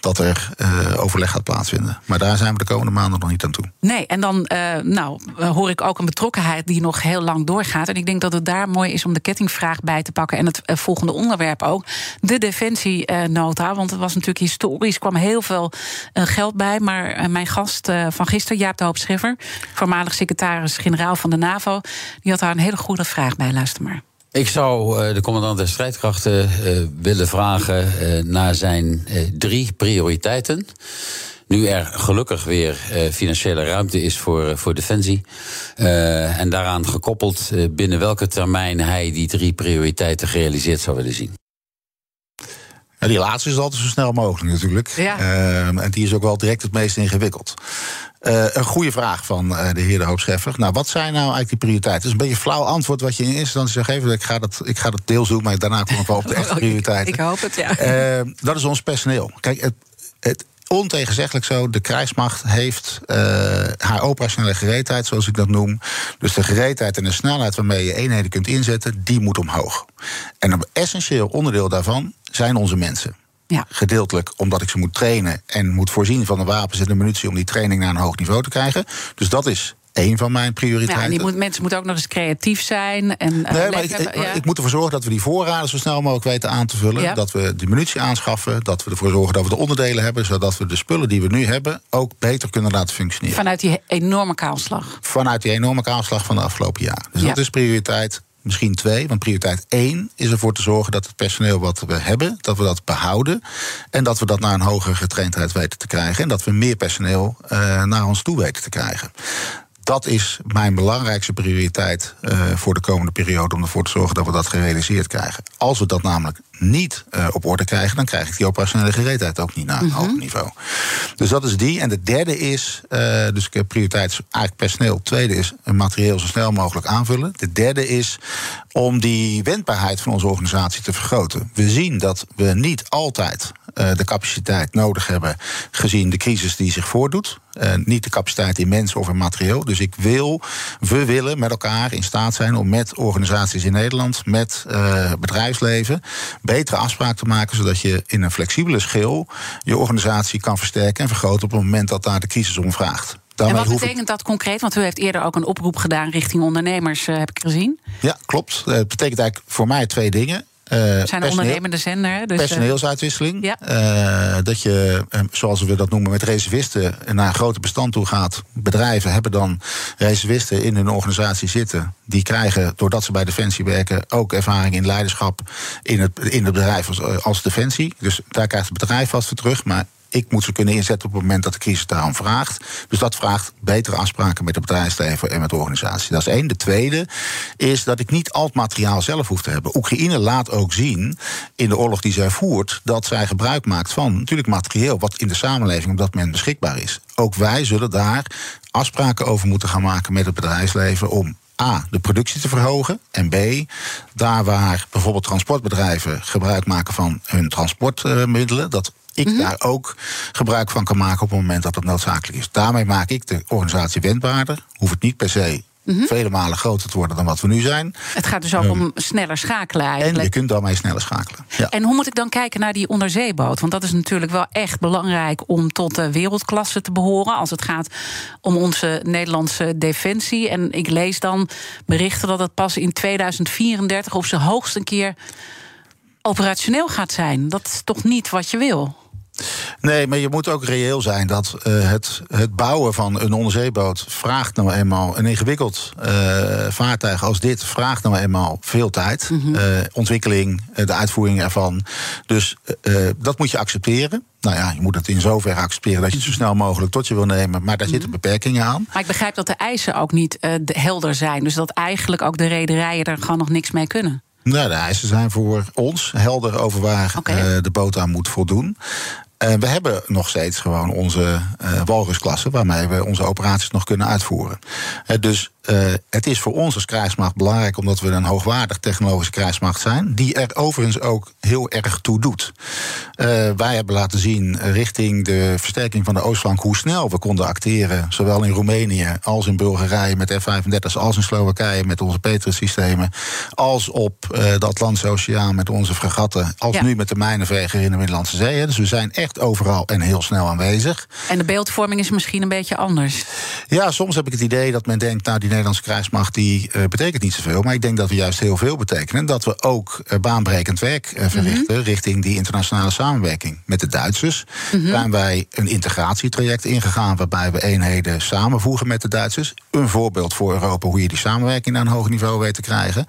dat er uh, overleg gaat plaatsvinden. Maar daar zijn we de komende maanden nog niet aan toe. Nee, en dan uh, nou, hoor ik ook een betrokkenheid die nog heel lang doorgaat. En ik denk dat het daar mooi is om de kettingvraag bij te pakken. En het eh, volgende onderwerp ook. De defensienota. Want het was natuurlijk historisch. Kwam heel veel eh, geld bij. Maar eh, mijn gast van gisteren, Jaap de Hoop Schiffer, voormalig secretaris-generaal van de NAVO, die had daar een hele goede vraag bij. Luister maar. Ik zou de commandant der strijdkrachten willen vragen naar zijn drie prioriteiten. Nu er gelukkig weer uh, financiële ruimte is voor, voor defensie. Uh, en daaraan gekoppeld uh, binnen welke termijn hij die drie prioriteiten gerealiseerd zou willen zien. Ja, die laatste is altijd zo snel mogelijk natuurlijk. Ja. Ehm, en die is ook wel direct het meest ingewikkeld. een goede vraag van de heer De Hoop Scheffer. Nou, wat zijn nou eigenlijk die prioriteiten? Het is een beetje een flauw antwoord wat je in eerste instantie zou geven. Ik ga dat, ik ga dat deels doen, maar daarna kom ik wel op de (laughs) echte prioriteiten. ik, hoop het, ja. Ehm, dat is ons personeel. Kijk, het, het ontegenzeggelijk zo. De krijgsmacht heeft uh, haar operationele gereedheid, zoals ik dat noem. Dus de gereedheid en de snelheid waarmee je eenheden kunt inzetten, die moet omhoog. En een essentieel onderdeel daarvan zijn onze mensen. Ja. Gedeeltelijk omdat ik ze moet trainen en moet voorzien van de wapens en de munitie om die training naar een hoog niveau te krijgen. Dus dat is één van mijn prioriteiten. Ja, die moet, mensen moeten ook nog eens creatief zijn. En, uh, nee, maar ik, ik, moet ervoor zorgen dat we die voorraden zo snel mogelijk weten aan te vullen. Dat we de munitie aanschaffen. Dat we ervoor zorgen dat we de onderdelen hebben. Zodat we de spullen die we nu hebben ook beter kunnen laten functioneren. Vanuit die enorme kaalslag. Vanuit die enorme kaalslag van de afgelopen jaar. Dus dat is prioriteit misschien twee. Want prioriteit één is ervoor te zorgen dat het personeel wat we hebben, dat we dat behouden. En dat we dat naar een hogere getraindheid weten te krijgen. En dat we meer personeel uh, naar ons toe weten te krijgen dat is mijn belangrijkste prioriteit uh, voor de komende periode. Om ervoor te zorgen dat we dat gerealiseerd krijgen. Als we dat namelijk niet uh, op orde krijgen, dan krijg ik die operationele gereedheid ook niet naar een mm hoog niveau. Dus dat is die. En de derde is, uh, dus ik heb prioriteit eigenlijk personeel. tweede is een materieel zo snel mogelijk aanvullen. De derde is om die wendbaarheid van onze organisatie te vergroten. We zien dat we niet altijd de capaciteit nodig hebben, gezien de crisis die zich voordoet. Uh, niet de capaciteit in mensen of in materieel. Dus ik wil, we willen met elkaar in staat zijn om met organisaties in Nederland, met uh, bedrijfsleven, betere afspraken te maken, zodat je in een flexibele schil je organisatie kan versterken en vergroten op het moment dat daar de crisis om vraagt. en wat betekent dat concreet? Want u heeft eerder ook een oproep gedaan richting ondernemers, heb ik gezien. Ja, klopt. Het betekent eigenlijk voor mij twee dingen. Uh, zijn een ondernemende zender. Dus, personeelsuitwisseling. Ja. Uh, dat je, zoals we dat noemen, met reservisten naar een groter bestand toe gaat. Bedrijven hebben dan reservisten in hun organisatie zitten. Die krijgen, doordat ze bij Defensie werken, ook ervaring in leiderschap in het, in het bedrijf als, als Defensie. Dus daar krijgt het bedrijf wat voor terug. Maar ik moet ze kunnen inzetten op het moment dat de crisis daarom vraagt. Dus dat vraagt betere afspraken met de bedrijfsleven en met de organisatie. Dat is één. De tweede is dat ik niet al het materiaal zelf hoef te hebben. Oekraïne laat ook zien in de oorlog die zij voert dat zij gebruik maakt van natuurlijk materieel wat in de samenleving op dat moment beschikbaar is. Ook wij zullen daar afspraken over moeten gaan maken met het bedrijfsleven om A, de productie te verhogen. En B, daar waar bijvoorbeeld transportbedrijven gebruik maken van hun transportmiddelen, dat ik mhm. daar ook gebruik van kan maken op het moment dat het noodzakelijk is. Daarmee maak ik de organisatie wendbaarder. Hoef het niet per se Mm vele malen groter te worden dan wat we nu zijn. Het gaat dus ook um, om sneller schakelen eigenlijk. En je kunt daarmee sneller schakelen. Ja. En hoe moet ik dan kijken naar die onderzeeboot? Want dat is natuurlijk wel echt belangrijk om tot de wereldklasse te behoren. Als het gaat om onze Nederlandse defensie. En ik lees dan berichten dat het pas in 2034 op zijn hoogst een keer operationeel gaat zijn. Dat is toch niet wat je wil? Nee, maar je moet ook reëel zijn dat uh, het, het bouwen van een onderzeeboot vraagt nou eenmaal een ingewikkeld uh, vaartuig als dit vraagt nou eenmaal veel tijd. Mm -hmm. uh, ontwikkeling, de uitvoering ervan. Dus dat moet je accepteren. Nou ja, je moet het in zoverre accepteren dat je het zo snel mogelijk tot je wil nemen. Maar daar zitten mhm. beperkingen aan. Maar ik begrijp dat de eisen ook niet helder zijn. Dus dat eigenlijk ook de rederijen er gewoon nog niks mee kunnen. Nou, de eisen zijn voor ons helder over waar okay. de boot aan moet voldoen. Uh, we hebben nog steeds gewoon onze uh, walrusklasse waarmee we onze operaties nog kunnen uitvoeren. Uh, dus uh, het is voor ons als krijgsmacht belangrijk omdat we een hoogwaardig technologische krijgsmacht zijn, die er overigens ook heel erg toe doet. Uh, wij hebben laten zien richting de versterking van de Oostflank hoe snel we konden acteren, zowel in Roemenië als in Bulgarije met F-35, als in Slowakije met onze Petrus-systemen, als op uh, de Atlantische Oceaan met onze fregatten, als ja. nu met de mijnenveger in de Middellandse Zee. Dus we zijn echt overal en heel snel aanwezig. En de beeldvorming is misschien een beetje anders. Ja, soms heb ik het idee dat men denkt, nou die Nederlandse krijgsmacht die uh, betekent niet zoveel. Maar ik denk dat we juist heel veel betekenen. Dat we ook uh, baanbrekend werk uh, verrichten mm -hmm. richting die internationale samenwerking. Met de Duitsers mm -hmm. zijn wij een integratietraject ingegaan waarbij we eenheden samenvoegen met de Duitsers. Een voorbeeld voor Europa hoe je die samenwerking naar een hoog niveau weet te krijgen.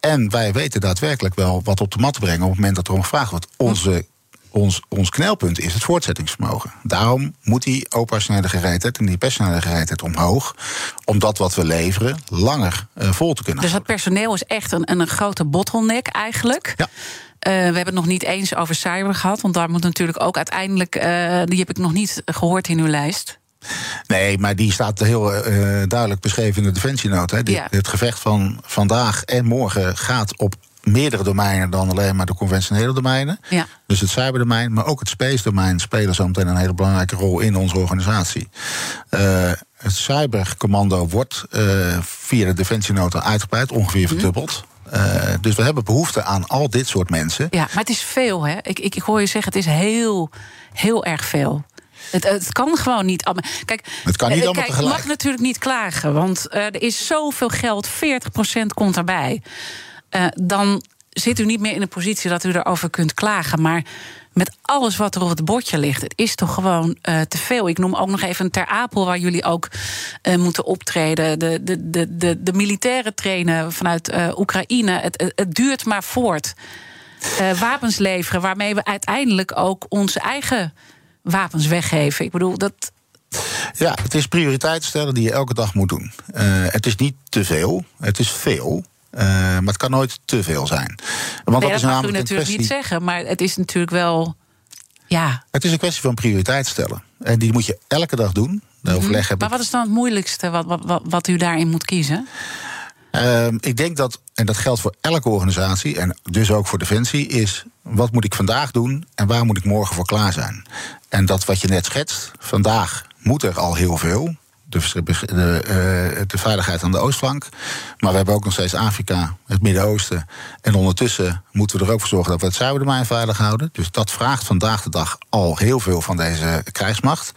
En wij weten daadwerkelijk wel wat op de mat te brengen op het moment dat er om gevraagd wordt. Onze ons, ons knelpunt is het voortzettingsvermogen. Daarom moet die operationele gereedheid en die personele gereedheid omhoog. Om dat wat we leveren langer uh, vol te kunnen Dus dat personeel is echt een, een grote bottleneck eigenlijk. Ja. Uh, we hebben het nog niet eens over cyber gehad. Want daar moet natuurlijk ook uiteindelijk. Uh, die heb ik nog niet gehoord in uw lijst. Nee, maar die staat heel uh, duidelijk beschreven in de defensienota. Ja. Het gevecht van vandaag en morgen gaat op meerdere domeinen dan alleen maar de conventionele domeinen. Ja. Dus het cyberdomein, maar ook het space domein spelen zo meteen een hele belangrijke rol in onze organisatie. Uh, het cybercommando wordt uh, via de defensienota uitgebreid, ongeveer verdubbeld. Uh, dus we hebben behoefte aan al dit soort mensen. Ja, maar het is veel, hè? Ik, ik, ik hoor je zeggen, het is heel, heel erg veel. Het, het, kan gewoon niet allemaal. Kijk, het kan niet allemaal kijk, tegelijk. mag natuurlijk niet klagen, want uh, er is zoveel geld, 40% komt erbij. Uh, dan zit u niet meer in een positie dat u erover kunt klagen. Maar met alles wat er op het bordje ligt, het is toch gewoon uh, te veel. Ik noem ook nog even Ter Apel, waar jullie ook uh, moeten optreden. De, de, de, de, de militaire trainen vanuit Oekraïne. Het, het, duurt maar voort. wapens leveren, waarmee we uiteindelijk ook onze eigen wapens weggeven. Ik bedoel, dat, ja, het is prioriteit stellen die je elke dag moet doen. Het is niet te veel, het is veel. Uh, maar het kan nooit te veel zijn. Want nee, dat, u natuurlijk kwestie... niet zeggen, maar het is natuurlijk wel. Ja. Het is een kwestie van prioriteit stellen. En die moet je elke dag doen. De overleg hebben. Maar wat is dan het moeilijkste wat, wat, wat u daarin moet kiezen? Uh, ik denk dat, en dat geldt voor elke organisatie en dus ook voor Defensie, is wat moet ik vandaag doen en waar moet ik morgen voor klaar zijn? En dat wat je net schetst, vandaag moet er al heel veel. De, de, de, veiligheid aan de oostflank. Maar we hebben ook nog steeds Afrika, het Midden-Oosten. En ondertussen moeten we er ook voor zorgen dat we het zuiderdomein veilig houden. Dus dat vraagt vandaag de dag al heel veel van deze krijgsmacht.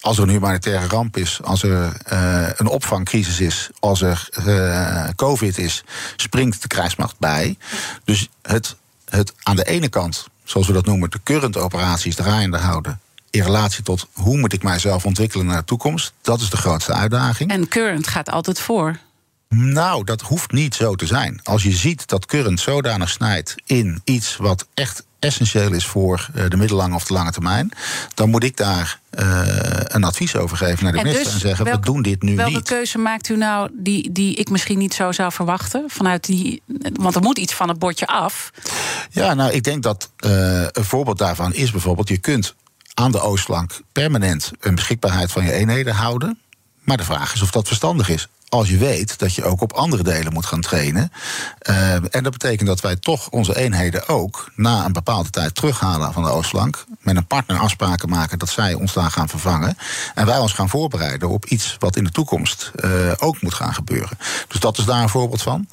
Als er een humanitaire ramp is, als er uh, een opvangcrisis is, als er uh, COVID is, springt de krijgsmacht bij. Dus het, het aan de ene kant, zoals we dat noemen, de current operaties draaiende houden in relatie tot hoe moet ik mijzelf ontwikkelen naar de toekomst. Dat is de grootste uitdaging. En current gaat altijd voor. Nou, dat hoeft niet zo te zijn. Als je ziet dat current zodanig snijdt in iets wat echt essentieel is voor de middellange of de lange termijn, dan moet ik daar uh, een advies over geven naar de en minister dus en zeggen: we doen dit nu welke niet. Welke keuze maakt u nou die, die ik misschien niet zo zou verwachten? Vanuit die, want er moet iets van het bordje af. Ja, nou, ik denk dat uh, een voorbeeld daarvan is bijvoorbeeld: je kunt aan de oostflank permanent een beschikbaarheid van je eenheden houden. Maar de vraag is of dat verstandig is. Als je weet dat je ook op andere delen moet gaan trainen. Uh, en dat betekent dat wij toch onze eenheden ook na een bepaalde tijd terughalen van de oostflank. Met een partner afspraken maken dat zij ons daar gaan vervangen. En wij ons gaan voorbereiden op iets wat in de toekomst uh, ook moet gaan gebeuren. Dus dat is daar een voorbeeld van.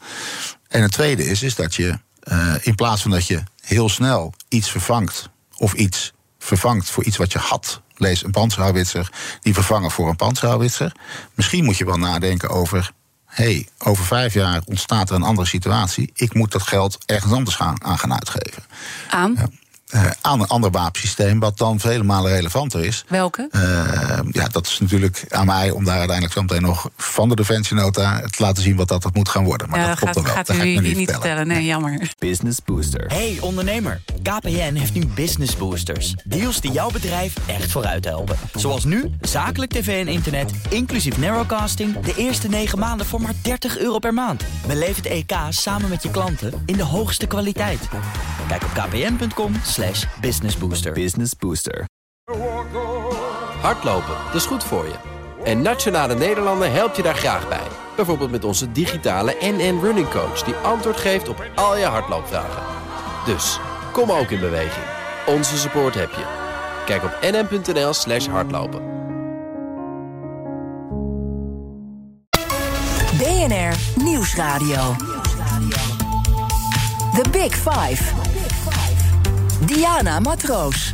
En het tweede is, is dat je uh, in plaats van dat je heel snel iets vervangt of iets vervangt voor iets wat je had. Lees een panzerhouwitser, die vervangen voor een panzerhouwitser. Misschien moet je wel nadenken over. Hé, hey, over vijf jaar ontstaat er een andere situatie. Ik moet dat geld ergens anders gaan, aan gaan uitgeven. Aan? Ja. Uh, aan een ander wapensysteem, wat dan vele malen relevanter is. Welke? Uh, ja, dat is natuurlijk aan mij om daar uiteindelijk zo meteen nog van de defensienota te laten zien wat dat, dat moet gaan worden. Maar ja, dat, dat komt gaat, er wel. gaat dat u ga ik niet vertellen. Nee, jammer. Business Booster. Hey ondernemer, KPN heeft nu Business Boosters. Deals die jouw bedrijf echt vooruit helpen. Zoals nu, zakelijk tv en internet, inclusief narrowcasting... de eerste negen maanden voor maar 30 euro per maand. Beleef het EK samen met je klanten in de hoogste kwaliteit. Kijk op kpn.com slash businessbooster. Business Booster. Hardlopen, dat is goed voor je. En Nationale Nederlanden helpt je daar graag bij. Bijvoorbeeld met onze digitale NN Running Coach... die antwoord geeft op al je hardloopvragen. Dus, kom ook in beweging. Onze support heb je. Kijk op nn.nl slash hardlopen. BNR Nieuwsradio. The Big Five. Diana Matroos.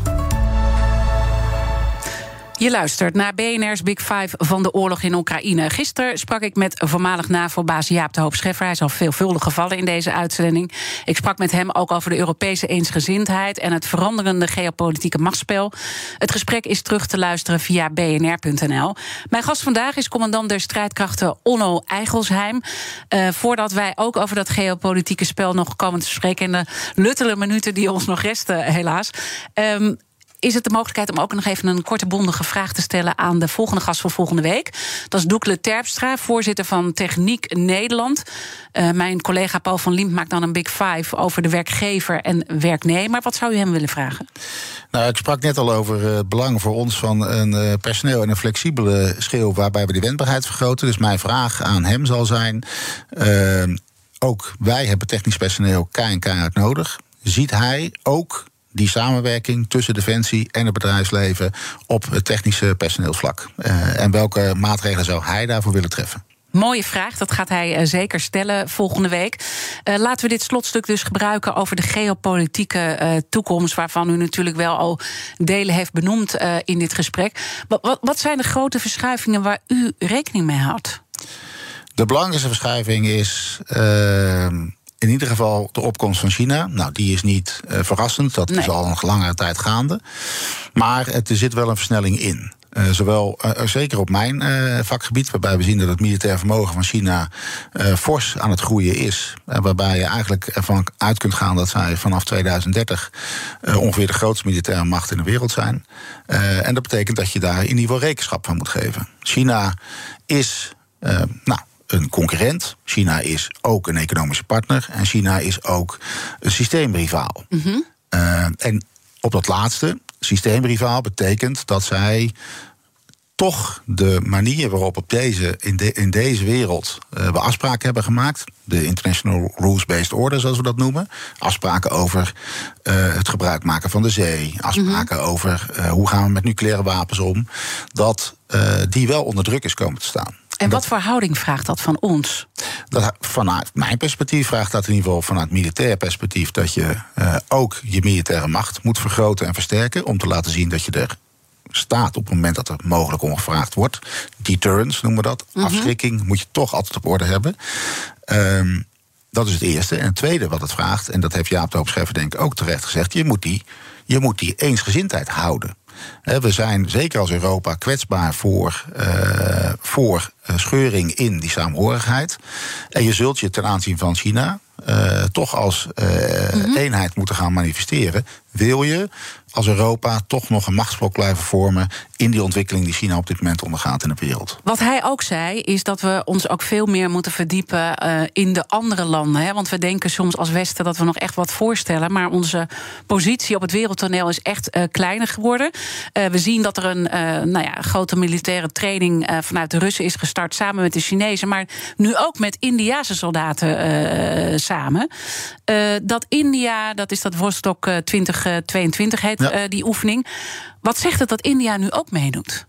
Je luistert naar BNR's Big Five van de oorlog in Oekraïne. Gisteren sprak ik met voormalig NAVO-baas Jaap de Hoop Scheffer. Hij is al veelvuldig gevallen in deze uitzending. Ik sprak met hem ook over de Europese eensgezindheid... en het veranderende geopolitieke machtsspel. Het gesprek is terug te luisteren via bnr.nl. Mijn gast vandaag is commandant der strijdkrachten Onno Eigelsheim. Uh, voordat wij ook over dat geopolitieke spel nog komen te spreken... in de luttele minuten die ons nog resten, helaas... Um, is het de mogelijkheid om ook nog even een korte bondige vraag te stellen aan de volgende gast van volgende week. Dat is Doekle Terpstra, voorzitter van Techniek Nederland. Uh, mijn collega Paul van Liemt maakt dan een Big Five over de werkgever en werknemer. Wat zou u hem willen vragen? Nou, ik sprak net al over het belang voor ons van een uh, personeel en een flexibele schil waarbij we de wendbaarheid vergroten. Dus mijn vraag aan hem zal zijn: ook wij hebben technisch personeel KNK uit nodig. Ziet hij ook die samenwerking tussen Defensie en het bedrijfsleven op het technische personeelsvlak? Uh, en welke maatregelen zou hij daarvoor willen treffen? Mooie vraag, dat gaat hij uh, zeker stellen volgende week. Uh, laten we dit slotstuk dus gebruiken over de geopolitieke uh, toekomst, waarvan u natuurlijk wel al delen heeft benoemd in dit gesprek. Wat, wat, zijn de grote verschuivingen waar u rekening mee houdt? De belangrijkste verschuiving is ehm, in ieder geval de opkomst van China. Nou, die is niet uh, verrassend. Dat nee. is al een langere tijd gaande. Maar het, er zit wel een versnelling in. Uh, zowel uh, zeker op mijn uh, vakgebied, waarbij we zien dat het militair vermogen van China fors aan het groeien is. waarbij je eigenlijk ervan uit kunt gaan dat zij vanaf 2030 ongeveer de grootste militaire macht in de wereld zijn. en dat betekent dat je daar in ieder geval rekenschap van moet geven. China is, nou, een concurrent. China is ook een economische partner. En China is ook een systeemrivaal. Mm -hmm. uh, en op dat laatste, systeemrivaal, betekent dat zij toch de manier waarop op deze, in, de, in deze wereld uh, we afspraken hebben gemaakt. De International Rules-Based Order, zoals we dat noemen. Afspraken over uh, het gebruik maken van de zee. Afspraken mm -hmm. over uh, hoe gaan we met nucleaire wapens om. Dat die wel onder druk is komen te staan. En wat voor houding vraagt dat van ons? Dat, vanuit mijn perspectief vraagt dat in ieder geval vanuit militair perspectief dat je uh, ook je militaire macht moet vergroten en versterken. Om te laten zien dat je er staat op het moment dat er mogelijk ongevraagd wordt. Deterrence noemen we dat. Mm -hmm. Afschrikking moet je toch altijd op orde hebben. Um, dat is het eerste. En het tweede wat het vraagt, en dat heeft Jaap de Hoop denk ik ook terecht gezegd, je moet die, je moet die eensgezindheid houden. We zijn zeker als Europa kwetsbaar voor, uh, voor scheuring in die saamhorigheid. En je zult je ten aanzien van China uh, toch als uh, mm -hmm. eenheid moeten gaan manifesteren. Wil je als Europa toch nog een machtsblok blijven vormen in die ontwikkeling die China op dit moment ondergaat in de wereld. Wat hij ook zei, is dat we ons ook veel meer moeten verdiepen uh, in de andere landen. Hè? Want we denken soms als Westen dat we nog echt wat voorstellen. Maar onze positie op het wereldtoneel is echt uh, kleiner geworden. Uh, we zien dat er een nou ja, grote militaire training vanuit de Russen is gestart samen met de Chinezen. Maar nu ook met Indiase soldaten samen. dat India, dat is dat Vostok 2022 heet ja. die oefening. Wat zegt het dat India nu ook meedoet?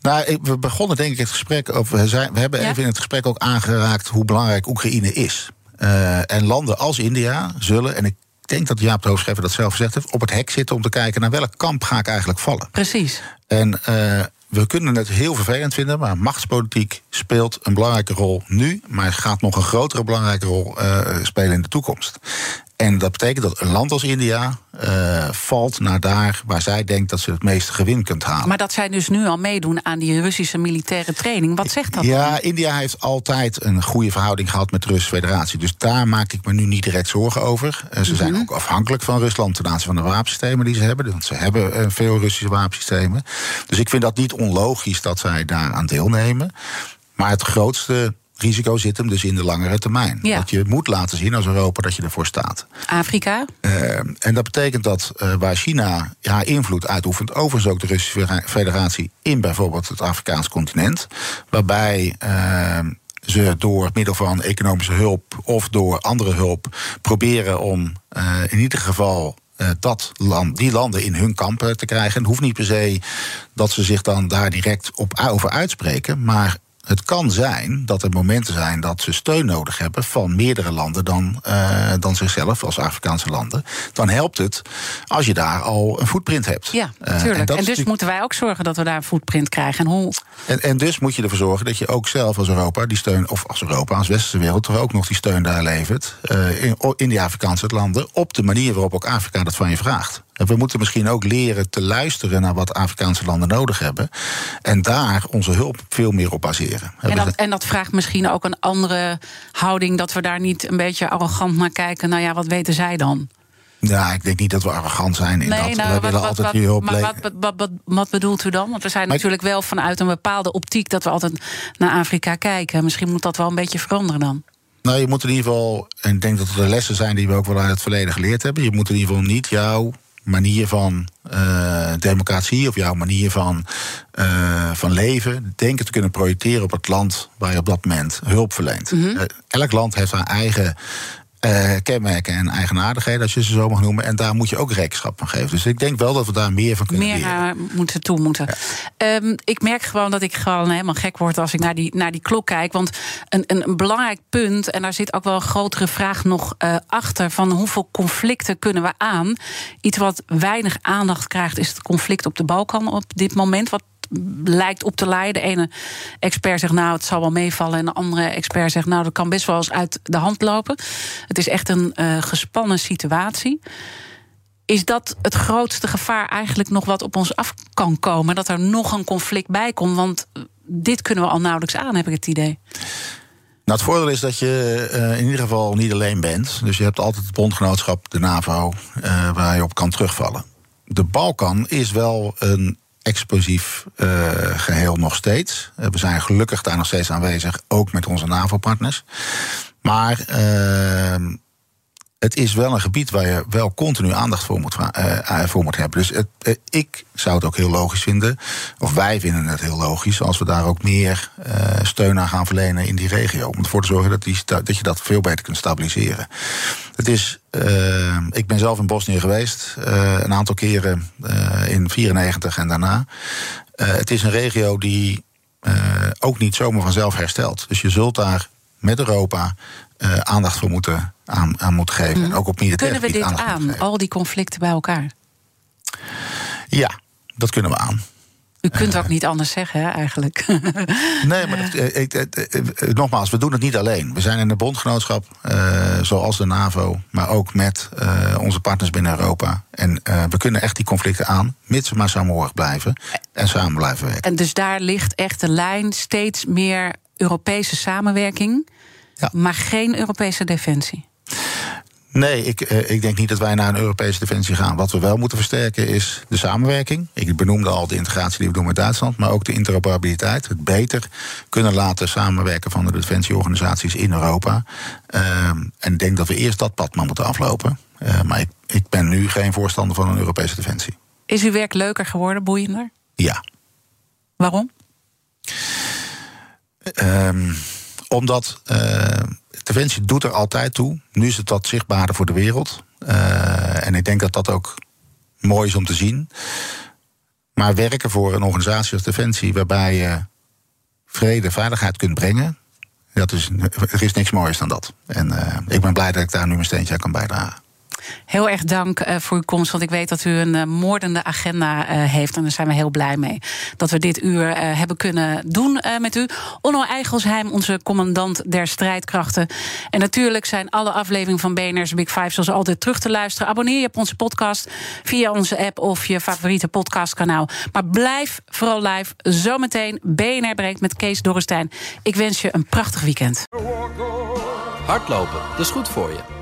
Nou, we begonnen denk ik het gesprek over. We, zijn, we hebben ja? even in het gesprek ook aangeraakt hoe belangrijk Oekraïne is. Uh, en landen als India zullen, en ik denk dat Jaap de Hoofdschrijver dat zelf gezegd heeft, op het hek zitten om te kijken naar welk kamp ga ik eigenlijk vallen. Precies. En uh, we kunnen het heel vervelend vinden, maar machtspolitiek speelt een belangrijke rol nu, maar gaat nog een grotere belangrijke rol uh, spelen in de toekomst. En dat betekent dat een land als India uh, valt naar daar waar zij denkt dat ze het meeste gewin kunt halen. Maar dat zij dus nu al meedoen aan die Russische militaire training, wat zegt dat? Ja, dan? India heeft altijd een goede verhouding gehad met de Russische Federatie. Dus daar maak ik me nu niet direct zorgen over. Uh, ze mm -hmm. zijn ook afhankelijk van Rusland ten aanzien van de wapensystemen die ze hebben. Want ze hebben uh, veel Russische wapensystemen. Dus ik vind dat niet onlogisch dat zij daaraan deelnemen. Maar het grootste risico zit hem dus in de langere termijn. Ja. Dat je moet laten zien als Europa dat je ervoor staat. Afrika? Uh, en dat betekent dat uh, waar China ja, invloed uitoefent, overigens ook de Russische Federatie in bijvoorbeeld het Afrikaans continent, waarbij. Uh, ze door middel van economische hulp of door andere hulp proberen om in ieder geval dat land, die landen in hun kampen te krijgen. Het hoeft niet per se dat ze zich dan daar direct op over uitspreken, maar het kan zijn dat er momenten zijn dat ze steun nodig hebben van meerdere landen dan, uh, dan zichzelf, als Afrikaanse landen. Dan helpt het als je daar al een footprint hebt. Ja, natuurlijk. Uh, en, en, dus moeten wij ook zorgen dat we daar een footprint krijgen. En, hoe... en, en, dus moet je ervoor zorgen dat je ook zelf als Europa die steun, of als Europa, als westerse wereld, toch ook nog die steun daar levert. Uh, in, in die Afrikaanse landen. Op de manier waarop ook Afrika dat van je vraagt. We moeten misschien ook leren te luisteren naar wat Afrikaanse landen nodig hebben. En daar onze hulp veel meer op baseren. En dat, en dat vraagt misschien ook een andere houding. Dat we daar niet een beetje arrogant naar kijken. Nou ja, wat weten zij dan? Ja, ik denk niet dat we arrogant zijn in nee, dat. Nou, we willen altijd wat, hulp Maar wat, wat, wat, wat, bedoelt u dan? Want we zijn natuurlijk wel vanuit een bepaalde optiek... dat we altijd naar Afrika kijken. Misschien moet dat wel een beetje veranderen dan. Nou, je moet in ieder geval... en ik denk dat er de lessen zijn die we ook wel uit het verleden geleerd hebben... je moet in ieder geval niet jouw manier van uh, democratie of jouw manier van, uh, van leven denken te kunnen projecteren op het land waar je op dat moment hulp verleent. Mm -hmm. uh, elk land heeft zijn eigen uh, kenmerken en eigenaardigheden, als je ze zo mag noemen. En daar moet je ook rekenschap van geven. Dus ik denk wel dat we daar meer van kunnen meer leren. Meer moeten toe moeten. Ja. Um, ik merk gewoon dat ik gewoon helemaal gek word als ik naar die, naar die klok kijk. Want een, een, een belangrijk punt, en daar zit ook wel een grotere vraag nog uh, achter... van hoeveel conflicten kunnen we aan? Iets wat weinig aandacht krijgt is het conflict op de Balkan op dit moment... wat lijkt op te leiden. De ene expert zegt nou het zal wel meevallen. En de andere expert zegt nou dat kan best wel eens uit de hand lopen. Het is echt een uh, gespannen situatie. Is dat het grootste gevaar eigenlijk nog wat op ons af kan komen? Dat er nog een conflict bij komt? Want dit kunnen we al nauwelijks aan, heb ik het idee. Nou, het voordeel is dat je uh, in ieder geval niet alleen bent. Dus je hebt altijd het bondgenootschap, de NAVO, uh, waar je op kan terugvallen. De Balkan is wel een explosief uh, geheel nog steeds. Uh, we zijn gelukkig daar nog steeds aanwezig, ook met onze NAVO-partners. Maar uh, het is wel een gebied waar je wel continu aandacht voor moet, voor moet hebben. Dus het, ik zou het ook heel logisch vinden, of wij vinden het heel logisch, als we daar ook meer steun aan gaan verlenen in die regio. Om ervoor te zorgen dat, die, dat je dat veel beter kunt stabiliseren. Het is ik ben zelf in Bosnië geweest, een aantal keren in 94 en daarna. het is een regio die ook niet zomaar vanzelf herstelt. Dus je zult daar met Europa aandacht voor moeten, aan, aan moeten geven. Mm. En ook op militair Kunnen we dit aan, al die conflicten bij elkaar? Ja, dat kunnen we aan. U kunt ook niet anders zeggen, hè, eigenlijk. (laughs) Nee, maar dat, ik, ik, nogmaals, we doen het niet alleen. We zijn in een bondgenootschap, uh, zoals de NAVO, maar ook met uh, onze partners binnen Europa. En uh, we kunnen echt die conflicten aan, mits we maar samenhorig blijven en samen blijven werken. En dus daar ligt echt de lijn steeds meer Europese samenwerking, ja. maar geen Europese defensie. Nee, ik, uh, ik denk niet dat wij naar een Europese defensie gaan. Wat we wel moeten versterken is de samenwerking. Ik benoemde al de integratie die we doen met Duitsland, maar ook de interoperabiliteit. Het beter kunnen laten samenwerken van de defensieorganisaties in Europa. Uh, en ik denk dat we eerst dat pad maar moeten aflopen. Uh, maar ik, ik ben nu geen voorstander van een Europese defensie. Is uw werk leuker geworden, boeiender? Ja. Waarom? Um, omdat uh, Defensie doet er altijd toe. Nu is het wat zichtbaarder voor de wereld. Uh, en ik denk dat dat ook mooi is om te zien. Maar werken voor een organisatie als Defensie, waarbij je vrede, veiligheid kunt brengen. Dat is, er is niks moois dan dat. En uh, ik ben blij dat ik daar nu mijn steentje aan kan bijdragen. Heel erg dank uh, voor uw komst, want ik weet dat u een uh, moordende agenda uh, heeft. En daar zijn we heel blij mee dat we dit uur hebben kunnen doen met u. Onno Eigelsheim, onze commandant der strijdkrachten. En natuurlijk zijn alle afleveringen van BNR's Big Five zoals altijd terug te luisteren. Abonneer je op onze podcast via onze app of je favoriete podcastkanaal. Maar blijf vooral live. Zometeen BNR brengt met Kees Dorrestein. Ik wens je een prachtig weekend. Hardlopen, dat is goed voor je.